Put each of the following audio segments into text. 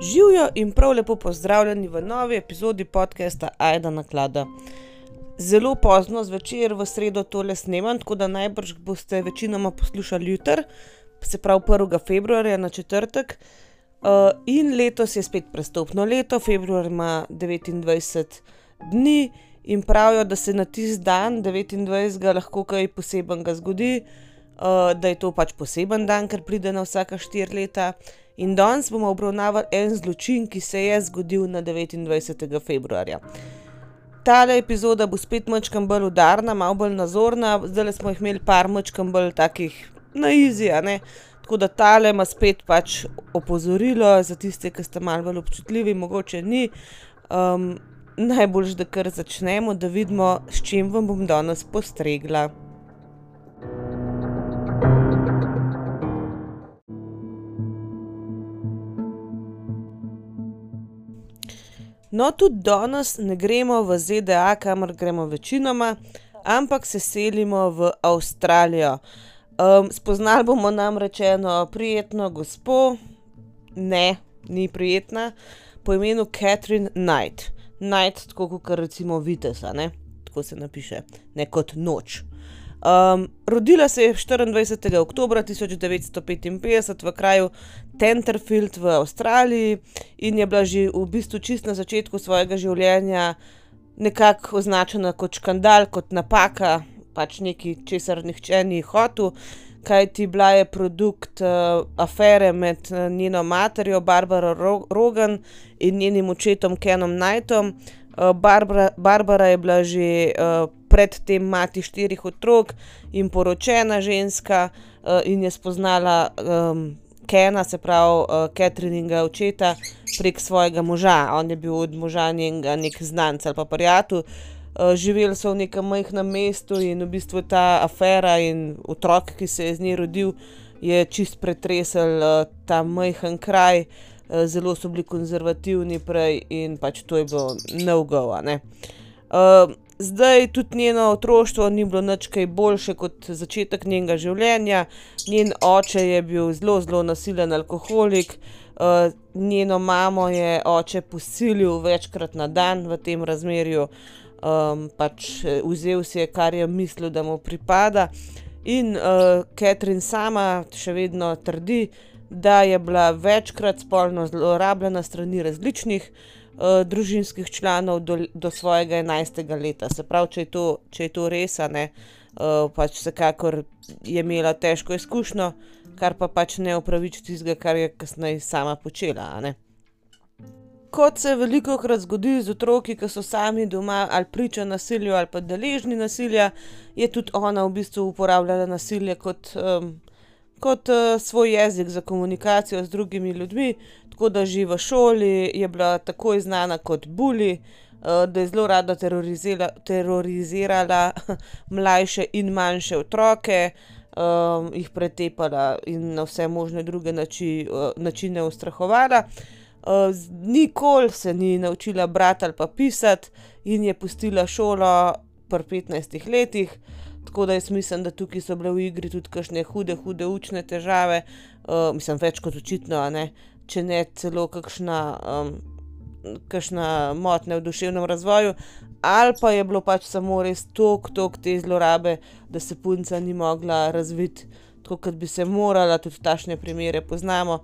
Živijo in prav lepo pozdravljeni v novi epizodi podcasta Aida na klada. Zelo pozno zvečer v sredo tole snemam, tako da najbrž boste večinoma poslušali jutr, se pravi 1. februarja na četrtek. Uh, in letos je spet prestopno leto, februar ima 29 dni in pravijo, da se na tisti dan, 29. lahko kaj posebenega zgodi, da je to pač poseben dan, ker pride na vsaka štiri leta. In danes bomo obravnavali en zločin, ki se je zgodil na 29. februarja. Tale epizoda bo spet mačkam bolj udarna, malo bolj nazorna, zdaj smo jih imeli par mačkam bolj takih na izija. Tako da tale ima spet pač opozorilo za tiste, ki ste malo bolj občutljivi, mogoče ni. Um, Najbolj, da kar začnemo, da vidimo, s čim vam bom danes postregla. No, tudi danes ne gremo v ZDA, kamor gremo večinoma, ampak se selimo v Avstralijo. Um, spoznali bomo namreč eno prijetno gospo, ne, ni prijetna, po imenu Catherine Knight. Knight, tako kot recimo Vitesa, ne? tako se napiše, ne kot noč. Um, rodila se je 24. oktober 1955 v kraju Tenterfield v Avstraliji in je bila že v bistvu čist na začetku svojega življenja nekako označena kot škandal, kot napaka, pač nekaj, česar nihče ni hotel, kajti bila je produkt uh, afere med uh, njeno materjo Barbara Rogan in njenim očetom Kenom Knightom. Uh, Barbara, Barbara je bila že uh, predtem mati štirih otrok in poročena ženska, uh, in je spoznala um, Kena, se pravi uh, Catherine'inga očeta, prek svojega moža. On je bil od moža njenega nek znanc ali pa prijatelj. Uh, živeli so v nekem majhnem mestu in v bistvu ta afera in otrok, ki se je z njej rodil, je čist pretresel uh, ta majhen kraj. Uh, zelo so bili konzervativni prej in pač to je bilo. Ne. Uh, Zdaj tudi njeno otroštvo ni bilo nič kaj boljše kot začetek njenega življenja. Njen oče je bil zelo, zelo nasilen alkoholik, uh, njeno mamo je oče posilil večkrat na dan v tem razmerju, um, pač eh, vzel si je, kar je mislil, da mu pripada. In uh, Catherine sama še vedno trdi, da je bila večkrat spolno zlorabljena strani različnih uh, družinskih članov do, do svojega 11. leta. Se pravi, če je to, če je to res, ne, uh, pač vsekakor je imela težko izkušnjo, kar pa pač ne upraviči tistega, kar je kasneje sama počela. Kot se veliko krat zgodi z otroki, ki so sami doma ali priča nasilju ali pa deležni nasilja, je tudi ona v bistvu uporabljala nasilje kot um, kot uh, svoj jezik za komunikacijo z drugimi ljudmi, tako da že v šoli je bila takoj znana kot Bully, uh, da je zelo rada terorizira, terorizirala mlajše in manjše otroke, um, jih pretepala in na vse možne druge nači, uh, načine ustrahovala. Uh, nikoli se ni naučila brati ali pa pisati, in je pustila šolo pri 15 letih. Tako da jaz mislim, da tukaj so bile v igri tudi kakšne hude, hude učne težave, uh, mislim, več kot očitno, ne? če ne celo kakšna, um, kakšna motnja v duševnem razvoju, ali pa je bilo pač samo res tok, tok te zlorabe, da se punca ni mogla razviti tako, kot bi se morala, tudi tašne primere poznamo,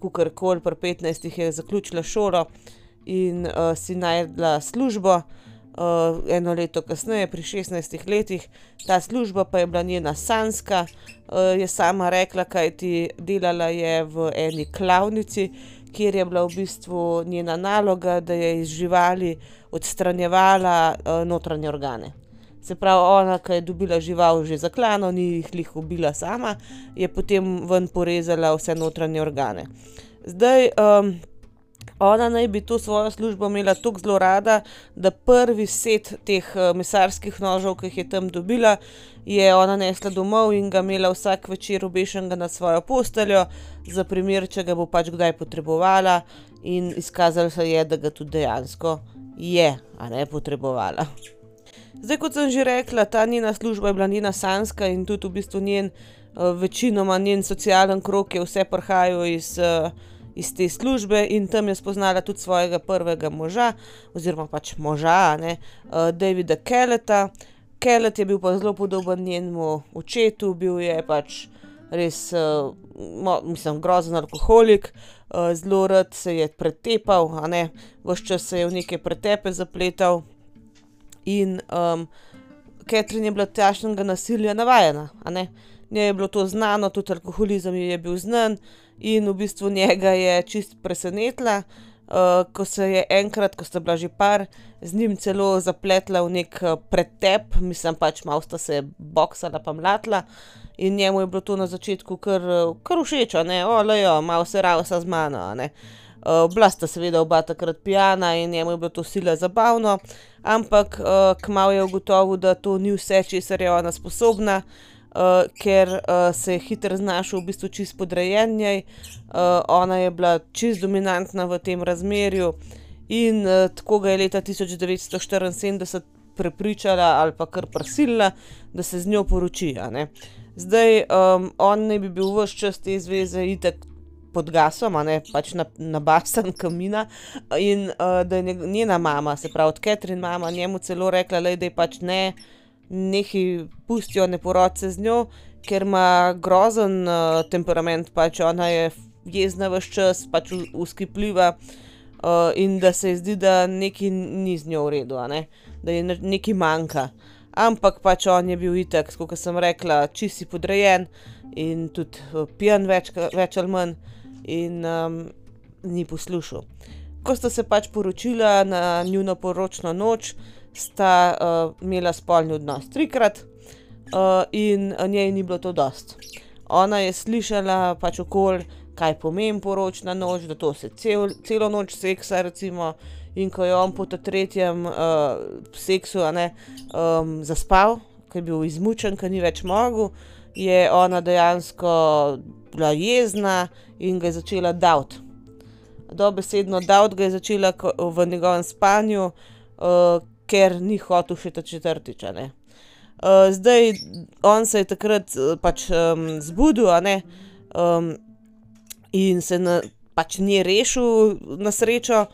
kukorkoli, pri 15 je zaključila šolo in uh, si najdla službo uh, eno leto kasneje, pri 16 letih, ta služba pa je bila njena sanska, uh, je sama rekla, kaj ti delala je v eni klavnici, kjer je bila v bistvu njena naloga, da je iz živali odstranjevala uh, notranje organe. Se pravi, ona, ki je dobila žival že zaklano, ni jih jih ubila sama, je potem ven porezala vse notranje organe. Zdaj, um, Ona naj bi to svojo službo imela tako zelo rada, da prvi set teh uh, mesarskih nožev, ki jih je tam dobila, je ona nesla domov in ga imela vsak večer obešenega na svojo posteljo, za primer, če ga bo pač kdaj potrebovala, in izkazalo se je, da ga tudi dejansko je, a ne potrebovala. Zdaj, kot sem že rekla, ta njena služba je bila njena sanska in tudi v bistvu njen, uh, večinoma njen socialen krok je vse prhajal iz. Uh, iz te službe in tam je spoznala tudi svojega prvega moža oziroma pač moža, ne, Davida Kelleta. Kellet je bil pa zelo podoben njenemu očetu, bil je pač res, mislim, grozen alkoholik, zelo rad se je pretepal, a ne, ves čas se je v neke pretepe zapletal. In, Catherine je bila takšnega nasilja navajena, a ne. Njej je bilo to znano, tudi alkoholizem je bil znan in v bistvu njega je čisto presenetila, ko se je enkrat, ko sta bila že par, z njim celo zapletla v neki, pretep, mislim pač malo sta se boksala pa mlatila. In njemu je bilo to na začetku kar, kar všeč, ne, glej jo, malo se ravsa z mano, ne. bila sta seveda oba takrat pijana in njemu je bilo to sila zabavno, ampak, kmalu je ugotovil, da to ni vse, česar je ona sposobna, ker, se je hitro znašel v bistvu čisto podrejen njej. ona je bila čisto dominantna v tem razmerju in, tako ga je leta tisoč devetsto štiriinsedemdeset prepričala ali pa kar prisilila, da se z njo poroči. Zdaj, on naj bi bil ves čas te zveze itak pod gasom, ne, pač nabasan ke mina. In, da je njena mama, se pravi Catherine mama njemu celo rekla, glej, daj pač ne, nehaj, pusti jo, ne porodi se z njo, ker ima grozen, temperament, pač ona je jezna ves čas, pač vzkipljiva, in da se ji zdi, da nekaj ni z njo v redu, ne. Da ji nekaj manjka. Ampak pač on je bil itak, tako ke sem rekla, čisto si podrejen in tudi, pijan več več ali manj in, ni poslušal. Ko sta se pač poročila, na njuno poročno noč, sta, imela spolni odnos trikrat, in njej ni bilo to dosti. Ona je slišala pač okoli, kaj pomeni poročna noč, da to se celo noč seksa recimo, in ko je on po tretjem, seksu, a ne, zaspal, ke je bil izmučen, ke ni več mogel, je ona dejansko bila jezna in ga je začela daviti. Dobesedno daviti ga je začela v njegovem spanju, ker ni hotel še ta četrtič, ne. zdaj, on se je takrat pač, zbudil, a ne, in se pač nje rešil na srečo,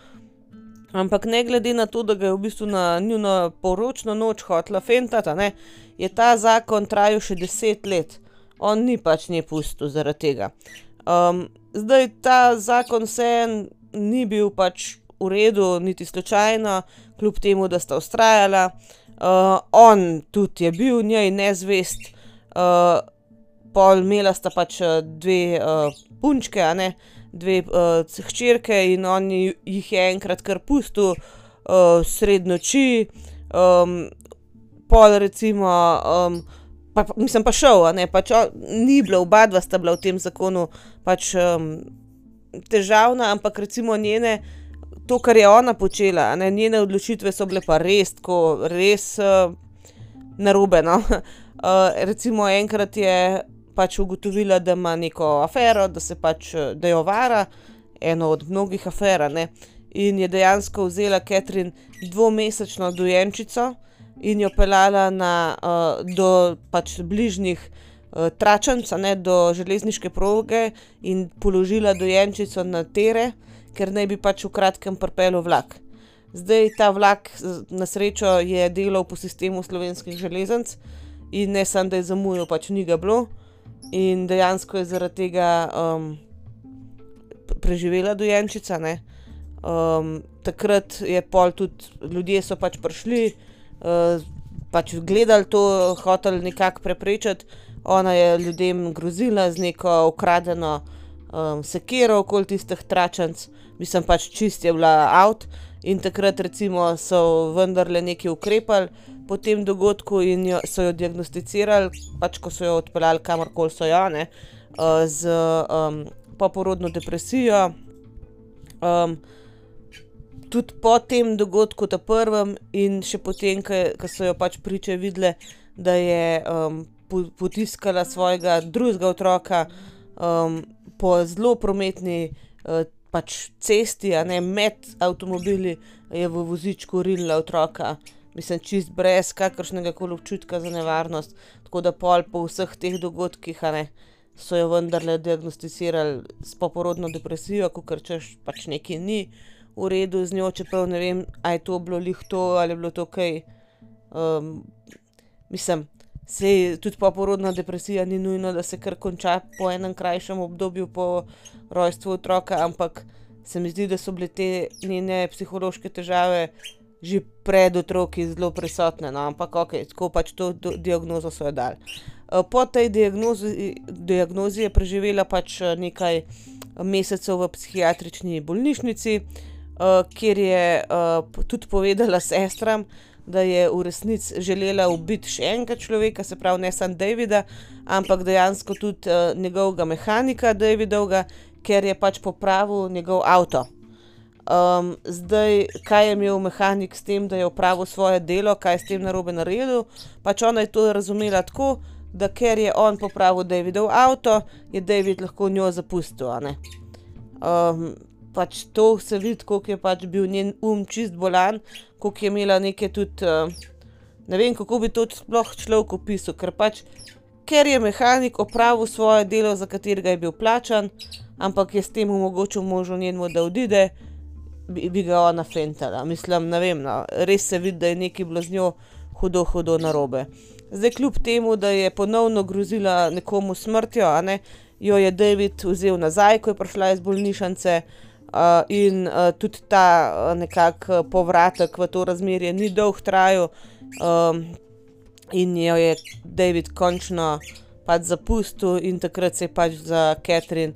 ampak ne glede na to, da ga je v bistvu na njuno poročno noč hotela fentati, a ne, je ta zakon trajal še deset let. On ni pač nje pustil zaradi tega. zdaj ta zakon vseeno ni bil pač v redu niti slučajno, kljub temu da sta vztrajala. on tudi je bil njej nezvest, pol imela sta pač, dve, punčki, a ne, dve, hčerki in on jih je enkrat kar pustil, sredi noči, pol recimo, mislim pa šel, ne, pač ni bilo, obadva sta bila v tem zakonu pač, težavna, ampak recimo njene, to, kar je ona počela, ne, njene odločitve so bile pa res tako, res, narobe, no. recimo enkrat je pač ugotovila, da ima neko afero, da se pač, da jo vara, eno od mnogih afer. In je dejansko vzela Catherine dvomesečno dojenčico in jo peljala na, do pač bližnjih, tračnic, a ne, do železniške proge in položila dojenčico na tire, ker naj bi pač v kratkem pripeljal vlak. Zdaj ta vlak na srečo je delal po sistemu Slovenskih železnic in ne samo, da je zamujal, pač ni ga bilo. In dejansko je zaradi tega, preživela dojenčica, ne. takrat je pol tudi, ljudje so pač prišli, pač gledali to, hoteli nekako preprečiti. Ona je ljudem grozila z neko ukradeno, sekiro okoli tistih tračnic, mislim pač čisto je bila out. In takrat so vendarle nekaj ukrepali po tem dogodku in jo, so jo diagnosticirali, pač ko so jo odpeljali, kamorkoli so jo, a ne, s, poporodno depresijo. tudi po tem dogodku ta prvem in še potem, ke so jo pač priče videle, da je, potiskala svojega drugega otroka, po zelo prometni, pač cesti, a ne, med avtomobili je v vozičku rinila otroka. Mislim čisto brez kakršnegakoli občutka za nevarnost. Tako da pol po vseh teh dogodkih, a ne, so jo vendarle diagnosticirali s poporodno depresijo, kakor češ pač nekaj ni v redu z njo, čeprav ne vem, a je to bilo glih to ali je bilo to kaj. mislim, saj tudi poporodna depresija ni nujno, da se kar konča po enem krajšem obdobju po rojstvu otroka, ampak se mi zdi, da so bile te njene psihološke težave že pred otroki zelo prisotne, no, ampak okej, tako pač to diagnozo so ji dali. po tej diagnozi, diagnozi je preživela pač nekaj mesecev v psihiatrični bolnišnici, kjer je, tudi povedala sestram, da je v resnici želela ubiti še enega človeka, se pravi, ne samo Davida, ampak dejansko tudi, njegovega mehanika Davidovga, ker je pač popravil njegov avto. zdaj, kaj je imel mehanik s tem, da je opravil svoje delo, kaj je s tem narobe naredil, pač ona je to razumela tako, da ker je on popravil Davidov avto, je David lahko njo zapustil, ne. Pač to se vidi, koliko je pač bil njen um čisto bolan, koliko je imela neke tudi, ne vem, kako bi to sploh človek opisal, ker pač, ker je mehanik opravil svoje delo, za katerega je bil plačan, ampak je s tem omogočil možu njenemu, da odide, bi, bi ga ona fentala, mislim, ne vem, no, res se vidi, da je nekaj bilo z njo hudo, hudo narobe. Zdaj kljub temu, da je ponovno grozila nekomu smrtjo, ne, jo je David vzel nazaj, ko je prišla iz bolnišnice, in, tudi ta, nekako povratek v to razmerje ni dolgo trajal, in jo je David končno pač zapustil in takrat se je pač za Catherine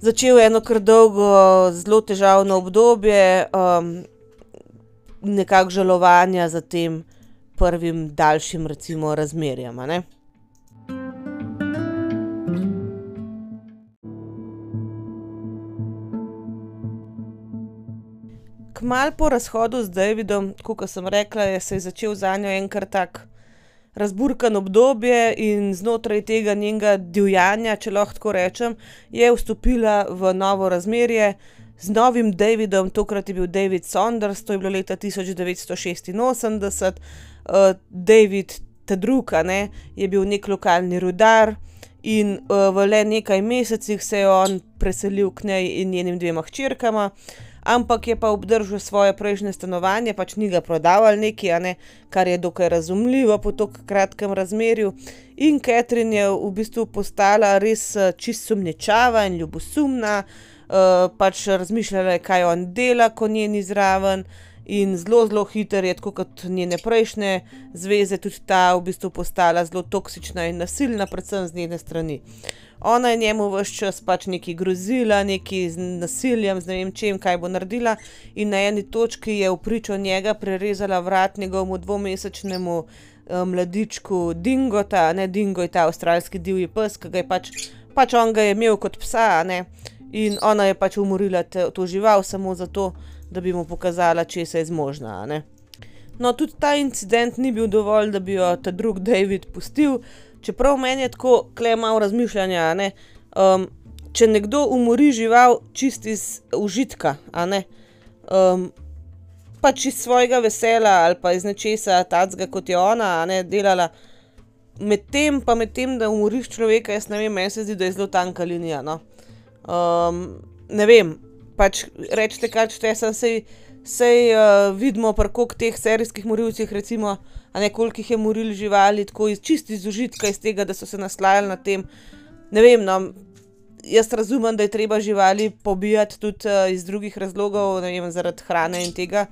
začelo eno kar dolgo, zelo težavno obdobje, nekako žalovanja za tem prvim daljšim recimo razmerjem, Kmalu po razhodu z Davidom, tako kot sem rekla, je se je začelo zanjo en kar tak razburkano obdobje in znotraj tega njenega divjanja, če lahko tako rečem, je vstopila v novo razmerje z novim Davidom, tokrat je bil David Saunders, to je bilo leta tisoč devetsto šestinosemdeset. David ta drugi, a ne, je bil neki lokalni rudar in, v le nekaj mesecih se je on preselil k njej in njenim dvema hčerkama, ampak je pa obdržal svoje prejšnje stanovanje, pač ni ga prodal ali nekaj, a ne, kar je dokaj razumljivo po tako kratkem razmerju. In Catherine je v bistvu postala res, čisto sumničava in ljubosumna, pač razmišljala je, kaj on dela, ko ni ni zraven, in zelo, zelo hitro je, tako kot njene prejšnje zveze, tudi ta v bistvu postala zelo toksična in nasilna, predvsem z njene strani. Ona je njemu ves čas pač nekaj grozila, nekaj z nasiljem, z ne vem čim, kaj bo naredila, in na eni točki je vpričo njega prerezala vrat njegovemu dvomesečnemu, mladičku Dingota, ne, Dingo je ta avstralski divji pes, ke ga je pač, pač on ga je imel kot psa, ne. In ona je pač umorila to žival samo zato, da bi mu pokazala, česa je zmožna. No, tudi ta incident ni bil dovolj, da bi jo ta drugi David pustil, čeprav meni je tako tule malo razmišljanja, ne, če nekdo umori žival čisto iz užitka, ne, pač iz svojega veselja ali pa iz nečesa takega, kot je ona, ne, delala, medtem pa medtem da umoriš človeka, jaz ne vem, meni se zdi, da je zelo tanka linija, no. ne vem, pač recite, kar hočete, samo saj, saj, vidimo pri koliko teh serijskih morilcih recimo, a ne, koliko jih je morilo živali tako čisto iz užitka, iz tega, da so se naslajali nad tem. Ne vem, no, jaz razumem, da je treba živali pobijati tudi, iz drugih razlogov, ne vem, zaradi hrane in tega,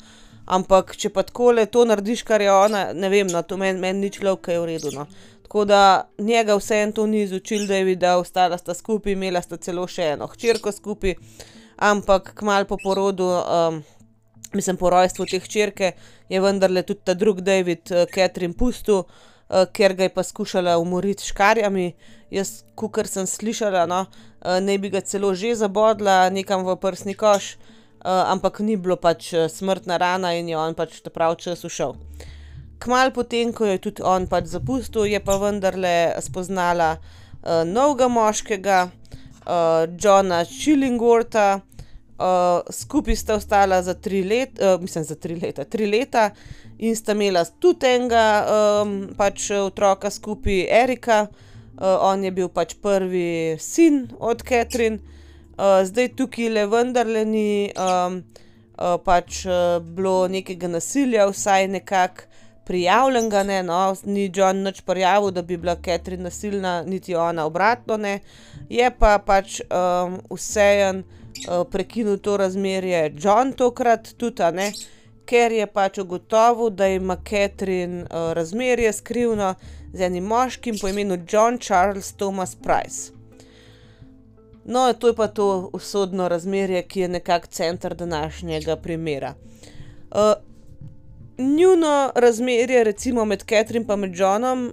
ampak če pa takole to narediš, kar je ona, ne vem, no, to meni, meni ni človek, ke je v redu, no. Tako da njega vseeno to ni izučilo Davida, ostala sta skupaj, imela sta celo še eno hčerko skupaj, ampak kmalu po porodu, mislim, po rojstvu te hčerke je vendarle tudi ta drugi David, Catherine pustil, ker ga je pa skušala umoriti s škarjami. Jaz, kakor sem slišala, no, naj bi ga celo že zabodla nekam v prsni koš, ampak ni bilo pač smrtna rana in je on pač ta pravi čas ušel. Kmalu po tem, ko je tudi on pač zapustil, je pa vendarle spoznala, novega moškega, Johna Chillingwortha, skupaj sta ostala za tri mislim za tri leta, tri leta in sta imela tudi enega, pač otroka skupaj, Erika. on je bil pač prvi sin od Catherine. zdaj tukaj le vendarle ni, pač, bilo nekega nasilja, vsaj nekako prijavljenega ne, no, ni John nič prijavil, da bi bila Catherine nasilna, niti ona obratno ne. Je pa pač, vseeno, prekinil to razmerje John tokrat tudi, ne, ker je pač ugotovil, da ima Catherine, razmerje skrivno z enim moškim po imenu John Charles Thomas Price. No, to je pa to usodno razmerje, ki je nekako center današnjega primera. njuno razmerje recimo med pa med Johnom,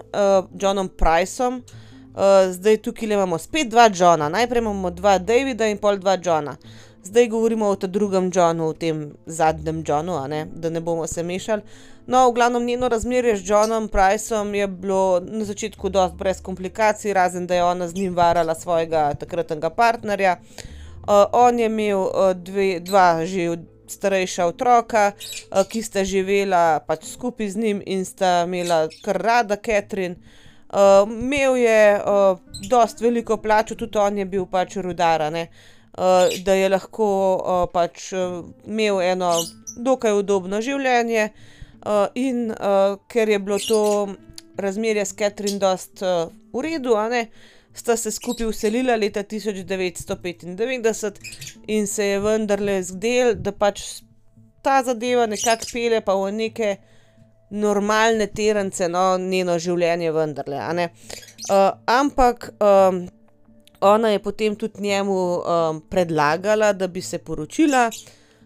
Johnom Priceom, zdaj tukajle imamo spet dva Johna, najprej imamo dva Davida in pol dva Johna. Zdaj govorimo o ta drugem Johnu, o tem zadnjem Johnu, ne, da ne bomo se mešali. No, v glavnem njeno razmerje z Johnom Priceom je bilo na začetku dosti brez komplikacij, razen da je ona z njim varala svojega takratnega partnerja. on je imel, dve, dva že starejša otroka, ki sta živela pač skupaj z njim in sta imela kar rada Catherine. Imel je, dosti veliko plačo, tudi on je bil pač rudar, a ne. da je lahko, pač, imel eno dokaj udobno življenje, in, ker je bilo to razmerje s Catherine dosti, v redu, ne, sta se skupaj vselila leta tisoč devetsto petindevetdeset in se je vendarle zdelo, da pač ta zadeva nekako pelje pa v neke normalne tirnice, no, njeno življenje vendarle, ne. ampak, ona je potem tudi njemu, predlagala, da bi se poročila,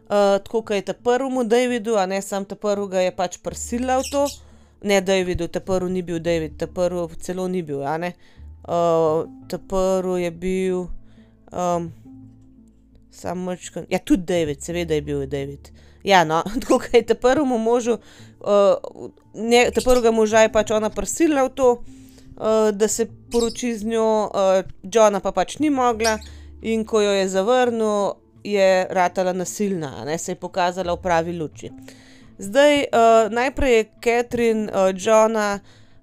tako ke je ta prvemu Davidu, a ne, samo ta prvi ga je pač prisilila v to. Ne Davidu, ta prvi ni bil David, ta prvi celo ni bil, a ne. ta prvi je bil, samo majčkeno, ja, tudi David, seveda je bil David. Ja, no, tako je ta prvemu možu, ta prvega moža je pač ona prisilila v to, da se poroči z njo, Johna pa pač ni mogla, in ko jo je zavrnil, je ratala nasilna, ne, se je pokazala v pravi luči. Zdaj, najprej je Catherine, Johna,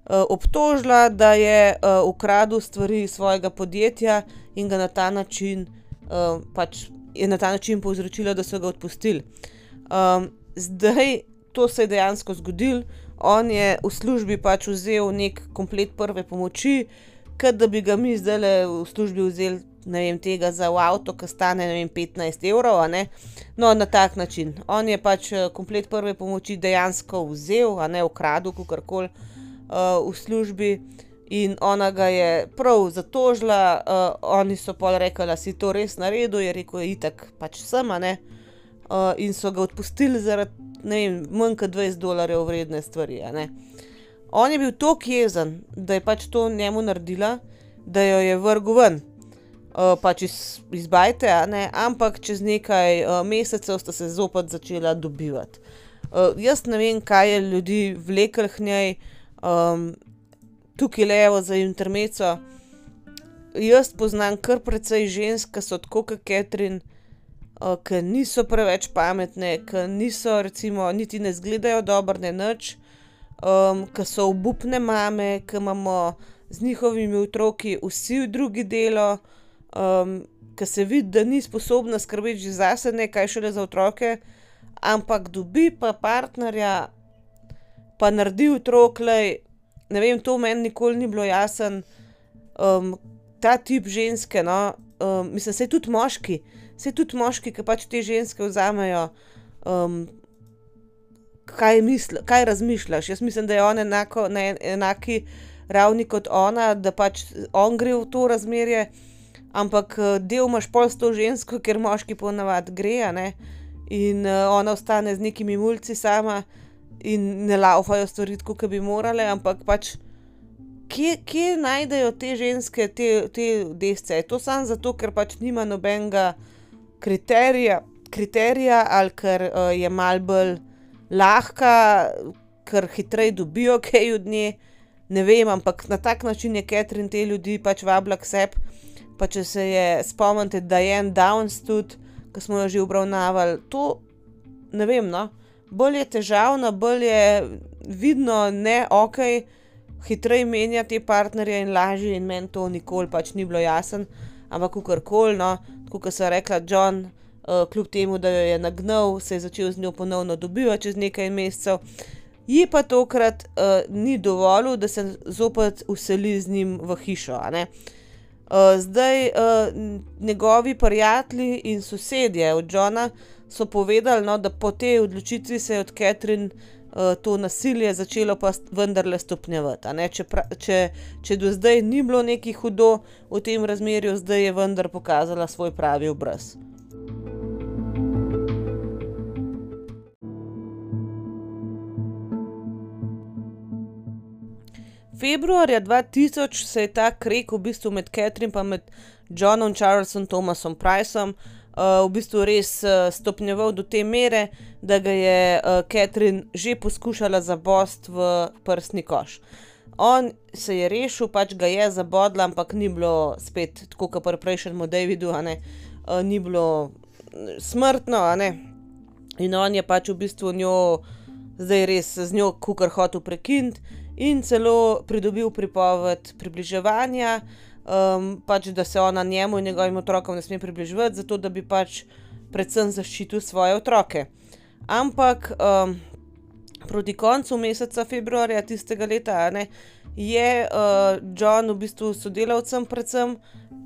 obtožila, da je, ukradel stvari svojega podjetja in ga na ta način, pač je na ta način povzročila, da so ga odpustili. Zdaj, to se je dejansko zgodilo, on je v službi pač vzel neki komplet prve pomoči, ke da bi ga mi zdajle v službi vzeli, ne vem, tega za avto, ke stane, ne vem, petnajst evrov, a ne. No, na tak način. On je pač, komplet prve pomoči dejansko vzel, a ne, ukradel, kakorkoli, v službi in ona ga je prav zatožila, oni so pol rekli: "A si to res naredil?" Je rekel: "Itak pač sem, a ne." In so ga odpustili zaradi, ne vem, manj kot dvajset dolarjev vredne stvari. On je bil toliko jezen, da je pač to njemu naredila, da jo je vrgel ven. pač iz, iz bajte, ampak čez nekaj, mesecev sta se zopet začela dobivati. jaz ne vem, kaj je ljudi vleklo k njej, tukajle evo za intermezzo, jaz poznam kar precej žensk, ke so tako ke Catherine, ke niso preveč pametne, ke niso recimo, niti ne izgledajo dobro, ne nič, ke so obupne mame, ke imamo z njihovimi otroki vsi drugi delo, ke se vidi, da ni sposobna skrbeti že zase, ne kaj šele za otroke, ampak dobi pa partnerja pa naredi otrok, glej, ne vem, to meni nikoli ni bilo jasno, ta tip ženske, no, mislim, saj tudi moški, saj tudi moški, ke pač te ženske vzamejo, kaj kaj razmišljaš, jaz mislim, da je on enako na enaki ravni kot ona, da pač on gre v to razmerje, ampak, del imaš pol s to žensko, ker moški ponavadi gre. In, ona ostane z nekimi mulci sama in ne lavfajo stvari ke bi morale, ampak pač kje, kje najdejo te ženske te, te desce, je to samo zato, ker pač nima nobenega kriterija, kriterija ali ker, je malo bolj lahka, ker hitreje dobijo kaj od nje? Ne vem, ampak na tak način je Catherine te ljudi pač vabila k sebi. Pa če se je spomnite Diane Downs tudi, ke smo jo že obravnavali, to ne vem, no, bolj je težavna, bolj je vidno ne okej, hitreje menja te partnerje in lažje in meni to nikoli pač ni bilo jasno, ampak kakorkoli, no, kot sem rekla, John, kljub temu, da jo je nagnal, se je začel z njo ponovno dobivati čez nekaj mesecev. Ji pa tokrat uh, ni dovolil, da se zopet useli z njim v hišo. Uh, zdaj, uh, njegovi prijatelji in sosedje od Johna so povedali, no, da po tej odločitvi se je od Catherine uh, to nasilje začelo pa vendarle stopnjevati. Če, če, če do zdaj ni bilo neki hudo v tem razmerju, zdaj je vendar pokazala svoj pravi obraz. Februarja 2000 se je ta krek v bistvu med Catherine in Johnom Charlesom Thomasom Priceom uh, v bistvu res uh, stopnjeval do te mere, da ga je uh, Catherine že poskušala zabost v prsni koš. On se je rešil, pač ga je zabodla, ampak ni bilo spet tako, kot pri prejšnjem Davidu, uh, ni bilo smrtno, in on je pač v bistvu njo, zdaj res z njo, kukar hotel prekiniti in celo pridobil pripoved približevanja, um, pač, da se ona njemu in njegovim otrokom ne sme približevati, zato da bi pač predvsem zaščitil svoje otroke. Ampak um, proti koncu meseca februarja tistega leta ne, je uh, John v bistvu sodelavcem, predvsem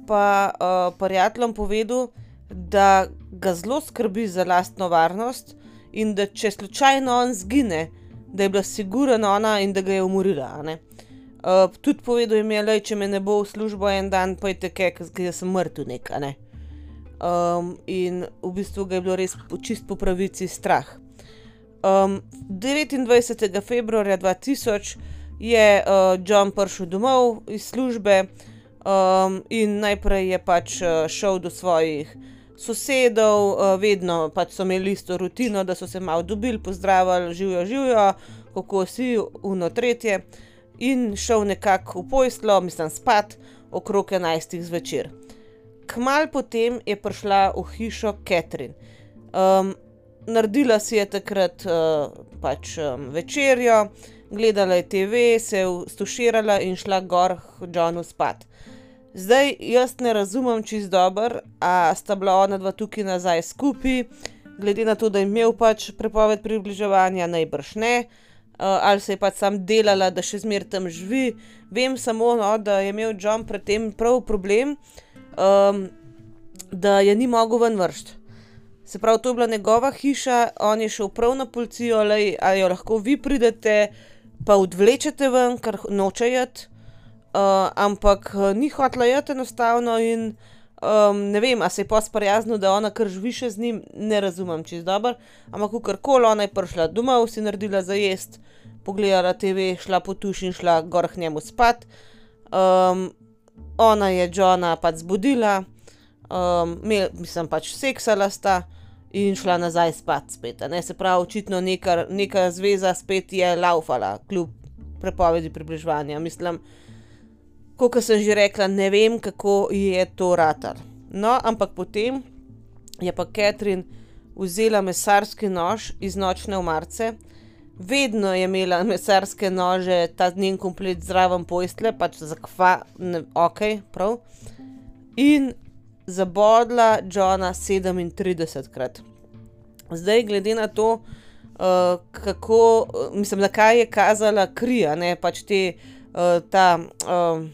pa uh, prijateljem povedal, da ga zelo skrbi za lastno varnost in da če slučajno on zgine, da je bila sigurna ona in da ga je umorila. Uh, tudi povedal jim je, da če me ne bo v službo en dan, pojte kaj, ker sem mrtev nekaj. Ne? Um, in v bistvu ga je bilo res čist po pravici strah. Um, 29. februarja 2000 je uh, John prišel domov iz službe um, in najprej je pač uh, šel do svojih sosedov, uh, vedno pač so imeli isto rutino, da so se malo dobili, pozdravili, živijo, živijo, kako si, uno tretje, in šel nekako v pojslo, mislim, spat okrog 11. zvečer. Kmal potem je prišla v hišo Catherine. Um, naredila si je takrat uh, pač um, večerjo, gledala je TV, se je stuširala in šla gor k Johnu spat. Zdaj jaz ne razumem čist dobro, a sta bila ona dva tukaj nazaj skupaj, glede na to, da je imel pač prepoved približevanja, najbrž ne, uh, ali se je pač sam delala, da še zmeraj tam živi. Vem samo, no, da je imel John predtem prav problem, um, da je ni mogel ven vršiti. Se pravi, to je bila njegova hiša, on je šel prav na policijo, ali jo lahko vi pridete, pa odvlečete ven, ker nočejo uh, ampak uh, ni hotla jeti enostavno in um, ne vem, a se je posprijaznil, da ona kar živi še z njim, ne razumem čez dobro. Ampak kar ona je prišla domov, si naredila za jesti, pogledala TV, šla po tuš in šla gor k njemu spat. Um, ona je Johna pač zbudila, um, imel, mislim pač seksala sta. In šla nazaj spat, spet. Ne? Se pravi, očitno neka, neka zveza spet je laufala, kljub prepovedi približevanja. Mislim, kot sem že rekla, ne vem, kako je to ratar. No, ampak potem je pa Catherine vzela mesarski nož iz nočne omarice, vedno je imela mesarske nože, ta njen komplet zraven pojstle, pač za kva, ne, ok, prav. In zabodla Johna 37 krat. Zdaj, glede na to, uh, kako, mislim, na kaj je kazala kri, ne pač te, uh, ta. Uh,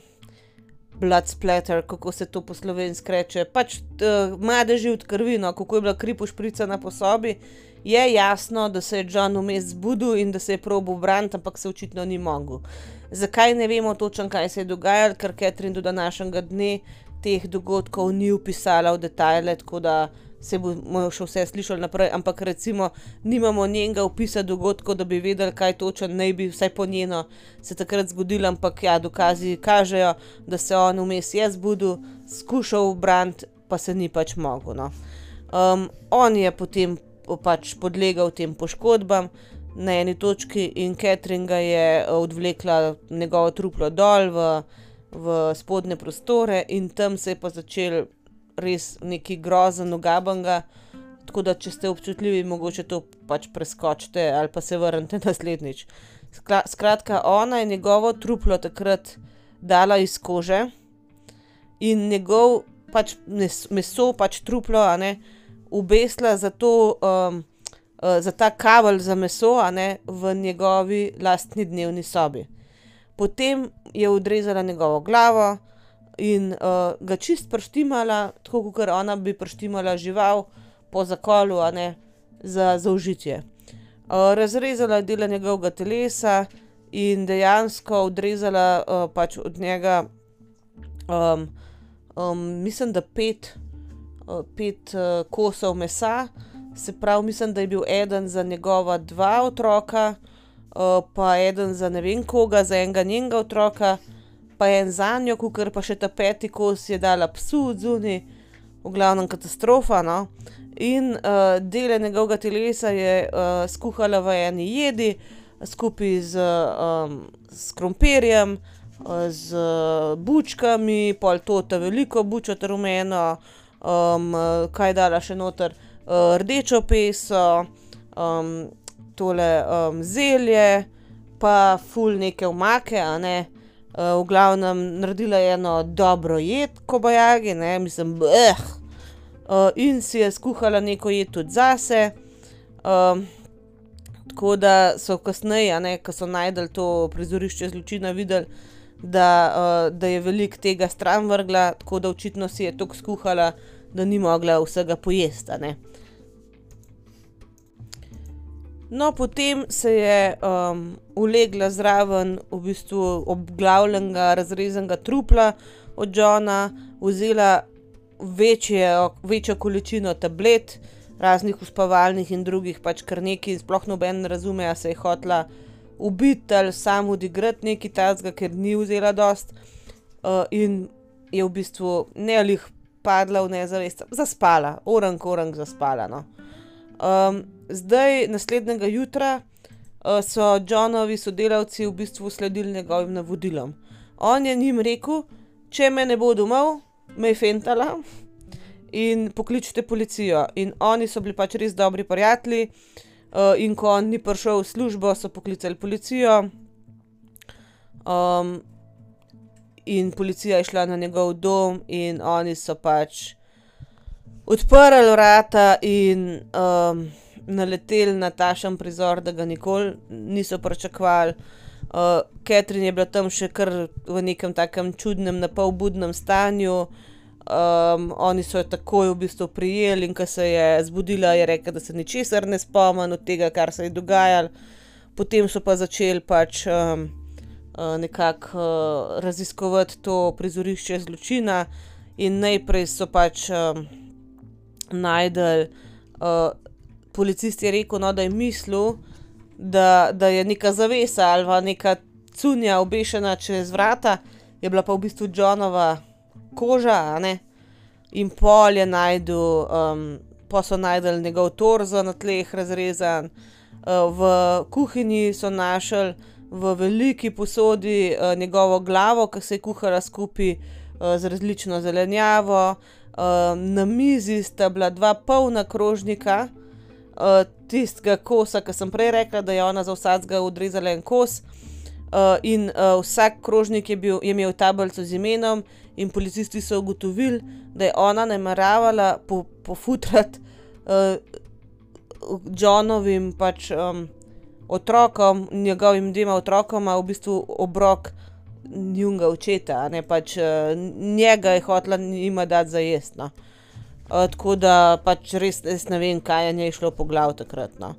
blood splatter, kako se to po slovenski reče, pač uh, madeži od krvi, no, kako je bila kri pošpricana po sobi, je jasno, da se je John vmes zbudil in da se je probo braniti, ampak se očitno ni mogel. Zakaj ne vemo točno, kaj se je dogajalo, ker Catherine do današnjega dne teh dogodkov ni upisala v detajle, tako da se bomo še vse slišali naprej, ampak recimo nimamo njenega opisa dogodkov, da bi vedeli, kaj točno naj bi vsaj po njeno se takrat zgodilo, ampak ja, dokazi kažejo, da se on vmes je zbudil, skušal braniti, pa se ni pač mogel. No. Um, on je potem pač podlegal tem poškodbam. Na eni točki in Catherine ga je odvlekla njegovo truplo dol v, v spodnje prostore, in tam se je pa začel res neki grozen, ugabanga. Tako da, če ste občutljivi, mogoče to pač preskočite ali pa se vrnite naslednjič. skratka, ona je njegovo truplo takrat dala iz kože in njegov pač meso, pač truplo, a ne, obesila za to, za ta kavelj za meso, a ne, v njegovi lastni dnevni sobi. Potem je odrezala njegovo glavo in, ga čisto preštimala, tako kakor ona bi preštimala žival po zakolu, a ne, za zaužitje. razrezala je dele njegovega telesa in dejansko odrezala, pač od njega, mislim, da pet, pet, kosov mesa. Se pravi, mislim, da je bil eden za njegova dva otroka, pa eden za ne vem koga, za enega njenega otroka, pa en zanjo, kakor pa še ta peti kos je dala psu odzunaj. V glavnem katastrofa, no. In, dele njegovega telesa je, skuhala v eni jedi skupaj s, s krompirjem, z bučkami, pol to ta veliko bučo ta rumeno, kaj je dala še noter, rdečo peso, tole, zelje pa ful neke omake, a ne. v glavnem naredila je eno dobro jed kobajagi, ne, mislim, in si je skuhala neko jed tudi zase. tako da so kasneje, ne, ke so našli to prizorišče zločina, videli, da, da je veliko tega stran vrgla, tako da očitno si je toliko skuhala, da ni mogla vsega pojesti. No, potem se je, ulegla zraven v bistvu obglavljenega, razrezanega trupla od Johna, vzela večjo, večjo količino tablet, raznih uspavalnih in drugih, pač kar nekaj, sploh noben ne razume, a se je hotela ubiti ali samo odigrati, nekaj takega, ker ni vzela dosti. in je v bistvu ne glih padla v nezavest, zaspala, orenk orenk zaspala, no. zdaj naslednjega jutra, so Johnovi sodelavci v bistvu sledili njegovim navodilom. On je njim rekel: "Če me ne bo domov, me je fentala in pokličite policijo." In oni so bili pač res dobri prijatelji, in ko on ni prišel v službo, so poklicali policijo. In policija je šla na njegov dom in oni so pač odprli vrata in, naleteli na takšen prizor, da ga nikoli niso pričakovali. Catherine je bila tam še kar v nekem takem čudnem, napol budnem stanju. oni so jo takoj v bistvu prijeli, in ke se je zbudila, je rekla, da se ničesar ne spomni od tega, kar se je dogajalo. Potem so pa začeli pač, nekako, raziskovati to prizorišče zločina in najprej so pač, našli, policist je rekel, no, da je mislil, da, da je neka zavesa ali pa neka cunja, obešena čez vrata, je bila pa v bistvu Johnova koža, ne. In pol je našel, pol so našli njegov torzo na tleh, razrezan. v kuhinji so našli v veliki posodi, njegovo glavo, ke se je kuhala skupaj, z različno zelenjavo. na mizi sta bila dva polna krožnika, tistega kosa, ke sem prej rekla, da je ona za vsakega odrezala en kos. in, vsak krožnik je bil, je imel tablico z imenom in policisti so ugotovili, da je ona nameravala pofutrati, Johnovim pač, otrokom, njegovima dvema otrokoma v bistvu obrok njunega očeta, ne, pač, njega je hotela njima dati za jesti, no. tako da pač res jaz ne vem, kaj je njej šlo po glavi takrat, no.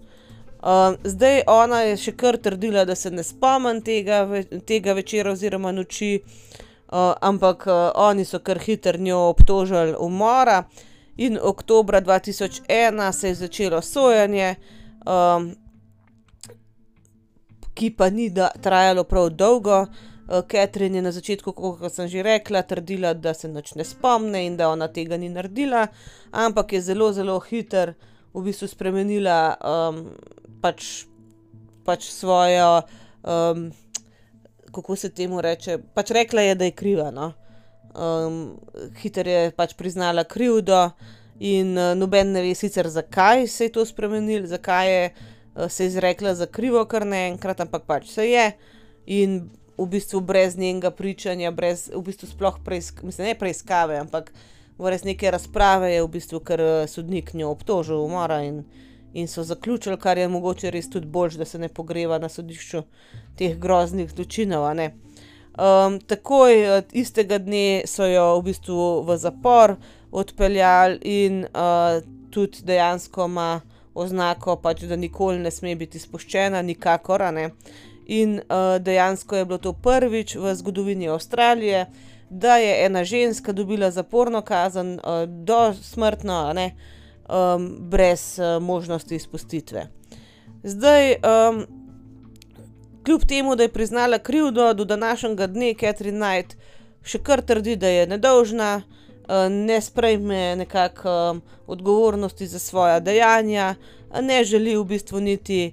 zdaj ona je še kar trdila, da se ne spomni tega tega večera oziroma noči, ampak, oni so kar hitro njo obtožili umora in oktobra dva tisoč ena se je začelo sojenje, ki pa ni trajalo prav dolgo. Catherine je na začetku, kot sem že rekla, trdila, da se nič ne spomni in da ona tega ni naredila, ampak je zelo, zelo hitro v bistvu spremenila, pač, pač svojo, kako se temu reče, pač rekla je, da je kriva, no. hitro je pač priznala krivdo in, noben ne ve sicer, zakaj se je to spremenilo, zakaj je, se izrekla za krivo kar naenkrat, ampak pač se je. In v bistvu brez njenega pričanja, brez v bistvu sploh mislim, ne preiskave, ampak brez neke razprave je v bistvu kar sodnik njo obtožil umora in, in so zaključili, kar je mogoče res tudi boljše, da se ne pogreva na sodišču teh groznih zločinov, ne. takoj istega dne so jo v bistvu v zapor odpeljali in, tudi dejansko ima oznako pač, da nikoli ne sme biti izpuščena, nikakor. In, dejansko je bilo to prvič v zgodovini Avstralije, da je ena ženska dobila zaporno kazen, dosmrtno, a ne, brez, možnosti izpustitve. Zdaj, kljub temu, da je priznala krivdo, do današnjega dne Catherine Knight še kar trdi, da je nedolžna, ne sprejme nekako, odgovornosti za svoja dejanja, ne želi v bistvu niti,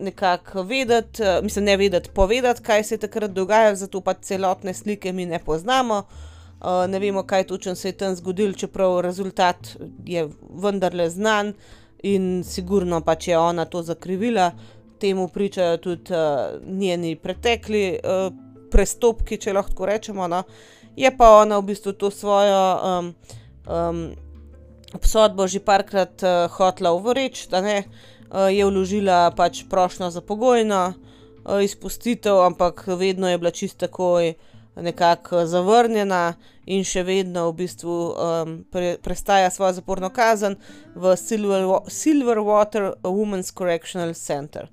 nekako vedeti, mislim, ne vedeti, povedati, kaj se je takrat dogajalo, zato pač celotne slike mi ne poznamo. ne vemo, kaj točno se je tam zgodilo, čeprav rezultat je vendarle znan in sigurno pač je ona to zakrivila. Temu pričajo tudi, njeni pretekli, prestopki, če lahko rečemo, no. Je pa ona v bistvu to svojo, obsodbo že parkrat, hotela ovreči, a ne. je vložila pač prošnjo za pogojno, izpustitev, ampak vedno je bila čisto takoj nekako zavrnjena in še vedno v bistvu, prestaja svojo zaporno kazen v Silverwater Women's Correctional Center.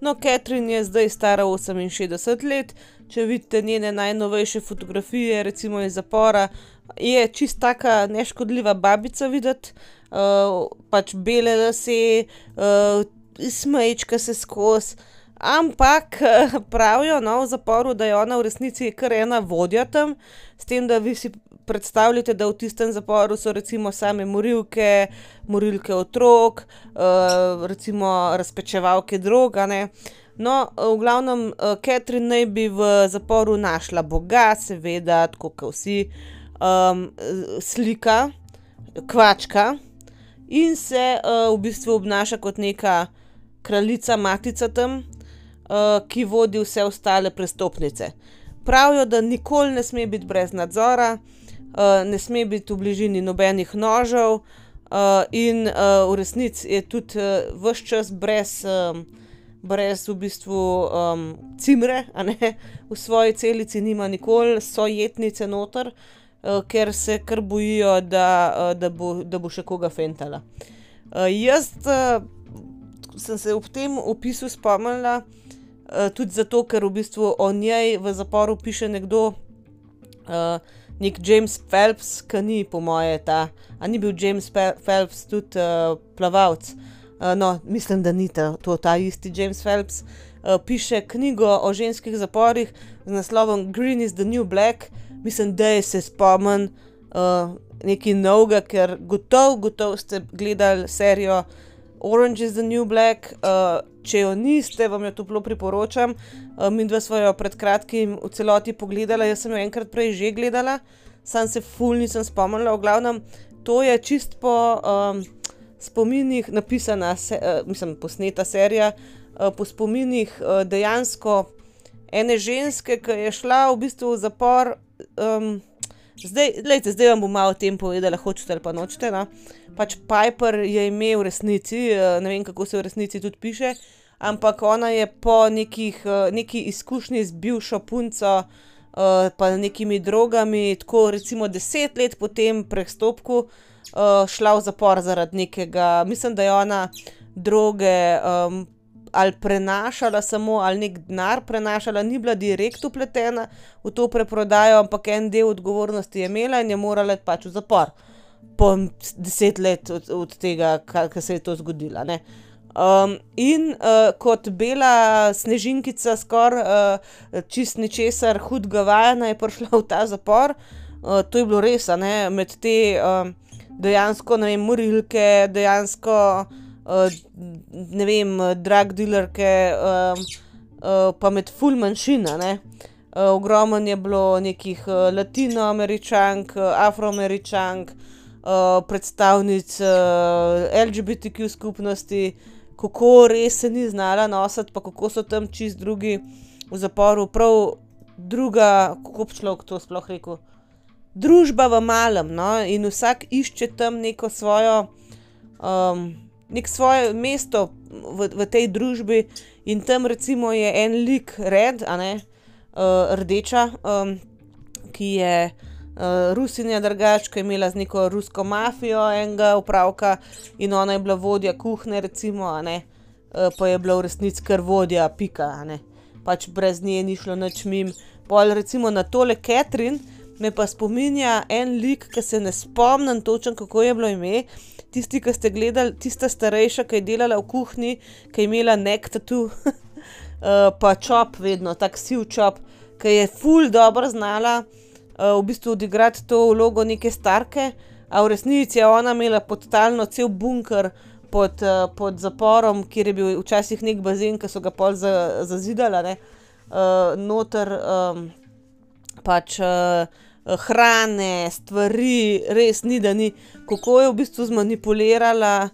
No, Catherine je zdaj stara oseminšestdeset let. Če vidite njene najnovejše fotografije, recimo iz zapora, je čisto taka neškodljiva babica videti. pač beli lasje, smejčka se skozi. Ampak, pravijo, no, v zaporu, da je ona v resnici kar ena vodja tam. S tem, da vi si predstavljajte, da v tistem zaporu so recimo same morilke, morilke otrok, recimo razpečevalke drog, a ne. No, v glavnem, Catherine naj bi v zaporu našla boga, seveda, tako ke vsi. slika, kvačka in se, v bistvu obnaša kot neka kraljica matica tam, ki vodi vse ostale prestopnice. Pravijo, da nikoli ne sme biti brez nadzora, ne sme biti v bližini nobenih nožev, in, v resnici je tudi, ves čas brez, brez v bistvu, cimre, a ne. V svoji celici nima nikoli sojetnice noter, ker se kar bojijo, da, da bo, da bo še koga fentala. jaz, sem se ob tem opisu spomnila, tudi zato, ker v bistvu o njej v zaporu piše nekdo, neki James Phelps, ke ni po moje ta, a ni bil James Phelps tudi, plavalec? No, mislim, da ni to ta isti James Phelps. piše knjigo o ženskih zaporih z naslovom Green is the new black. Mislim, da se spomnim, nekaj novega, ker gotovo, gotovo ste gledali serijo Orange is the new black. če jo niste, vam jo toplo priporočam. midva sva jo pred kratkim v celoti pogledala, jaz sem jo enkrat prej že gledala, samo se ful nisem spomnila, v glavnem, to je čisto po, spominih napisana mislim, posneta serija, po spominih, dejansko ene ženske, ke je šla v bistvu v zapor, zdaj, glejte, zdaj vam bom malo o tem povedala, hočete ali pa nočete, no. Pač Piper je ime v resnici, ne vem, kako se v resnici tudi piše, ampak ona je po nekih, neki izkušnji z bivšo punco, pa nekimi drogami tako recimo deset let po tem prestopku, šla v zapor zaradi nekega, mislim, da je ona droge, ali prenašala samo ali neki denar prenašala, ni bila direkt vpletena v to preprodajo, ampak en del odgovornosti je imela in je morala pač v zapor. Po deset let od tega, ke se je to zgodilo, ne. in, kot bela snežinkica skoraj, čisto ničesar hudega vajena, je prišla v ta zapor. to je bilo res, ne, med te, dejansko, ne vem, morilke, dejansko, ne vem, drug dealerke, pa med ful manjšin, a ne. ogromno je bilo nekih Latinoameričank, Afroameričank, predstavnic LGBTQ skupnosti, kako res se ni znala nositi, pa kako so tam čisto drugi v zaporu, prav druga, kako bi človek to sploh rekel, družba v malem, no, in vsak išče tam neko svojo, neko svoje mesto v, v tej družbi in tam recimo je en lik Red, a ne, rdeča, ki je, Rusinja drugače, ke je imela z neko rusko mafijo enega opravka in ona je bila vodja kuhinje, recimo, ne. pa je bila v resnici kar vodja, pika. Pač brez nje ni šlo nič mimo. Pol recimo na tole Catherine me pa spominja en lik, ke se ne spomnim točno, kako je bilo ime. Tisti, ke ste gledali, tista starejša, ke je delala v kuhinji, ke je imela neck tattoo, pa čop vedno, tak siv čop, ke je ful dobro znala, v bistvu odigrati to vlogo neke starke, a v resnici je ona imela podtalno cel bunker pod, pod zaporom, kjer je bil včasih neki bazen, ke so ga pol zazidali, a ne. noter, pač, hrane, stvari, res ni, da ni. Kako je v bistvu zmanipulirala,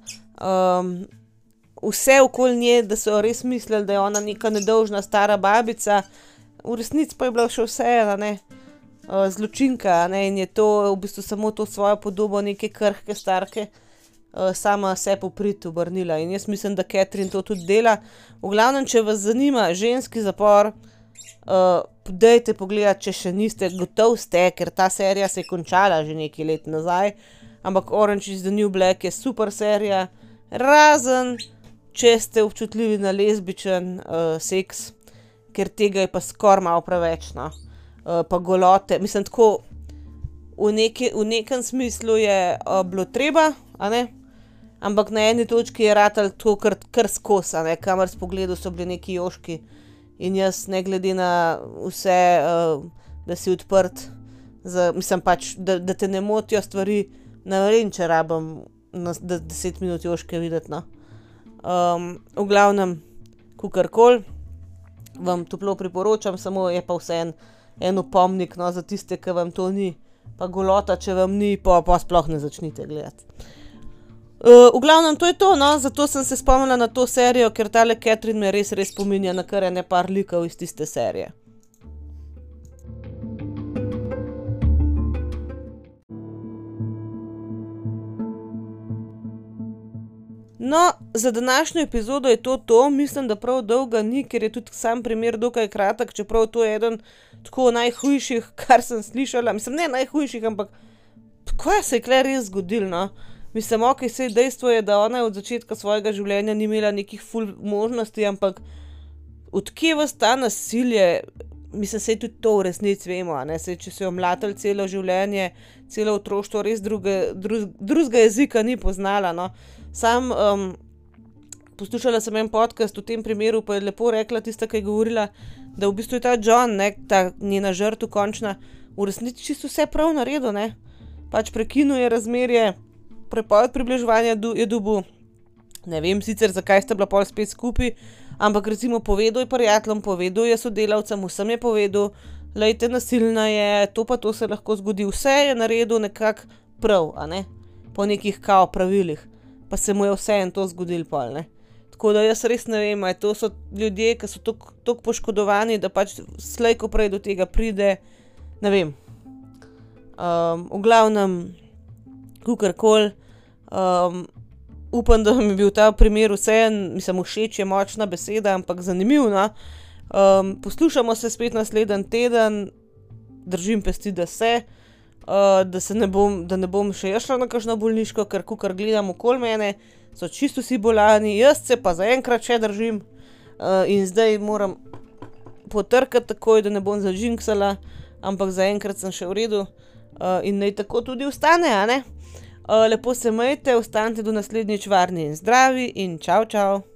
vse okoli nje, da so res mislili, da je ona neka nedolžna stara babica, v resnici pa je bila še vseeno, a ne, zločinka, ne, in je to v bistvu samo to svojo podobo neke krhke starke, sama sebi v prid obrnila. In jaz mislim, da Catherine to tudi dela. V glavnem, če vas zanima ženski zapor, dajte pogledati, če še niste. Gotovo ste, ker ta serija se je končala že nekaj let nazaj. Ampak Orange is the new black je super serija. Razen če ste občutljivi na lezbičen, seks, ker tega je pa skoraj malo preveč, no. pa golote, mislim tako, v v nekem smislu je, bilo treba, ampak na eni točki je ratalo tako kar, kar skozi, a ne, kamor si pogledal, so bili neki jožki. In jaz ne glede na vse, da si odprt za, mislim pač, da, da te ne motijo stvari, ne vem, če rabim na deset minut jožke videti, no. v glavnem, kakorkoli, vam toplo priporočam, samo je pa vseeno en opomnik, no, za tiste, ke vam to ni. Pa golota, če vam ni, po pa sploh ne začnite gledati. V glavnem, to je to, no, zato sem se spomnila na to serijo, ker tale Catherine me res, res spominja na kar ene par likov iz tiste serije. No, za današnjo epizodo je to to. Mislim, da prav dolga ni, ker je tudi sam primer dokaj kratek, čeprav to je eden tako najhujših, kar sem slišala, mislim, ne najhujših, ampak kaj se je tule res zgodilo, no. Mislim, okej, saj dejstvo je, da ona je od začetka svojega življenja ni imela nekih ful možnosti, ampak od kje ves to nasilje? Mislim, saj tudi to v resnici vemo, saj če so jo mlatili celo življenje, celo otroštvo, res drugega jezika ni poznala, no. Samo, poslušala sem en podcast o tem primeru, pa je lepo rekla tista, ke je govorila, da v bistvu je ta John, ne, ta njena žrtev končna, v resnici čisto vse prav naredil, ne. Pač prekinil je razmerje, prepoved približevanja je dobil, ne vem sicer, zakaj sta bila pol spet skupaj, ampak recimo povedal je prijateljem, povedal je sodelavcem, vsem je povedal: "Glejte, nasilna je, to pa to se lahko zgodi." Vse je naredil nekako prav, a ne. Po nekih kao pravilih. Pa se mu je vseeno to zgodilo pol, ne. Tako da jaz res ne vem, a to so ljudje, ke so toliko poškodovani, da pač slej ko prej do tega pride. Ne vem. v glavnem, kakorkoli, upam, da vam je bil ta primer vseeno, mislim, všeč je močna beseda, ampak zanimiv, no. poslušamo se spet naslednji teden. Držim pesti, da se. da se ne bom, da ne bom še šla na kakšno bolniško, ker kakor gledam okoli mene, so čisto vsi bolni, jaz se pa zaenkrat še držim. in zdaj moram potrkati takoj, da ne bom zažinksala, ampak zaenkrat sem še v redu. in naj tako tudi ostane, a ne. Lepo se imejte, ostanite do naslednjič varni in zdravi in čao, čao.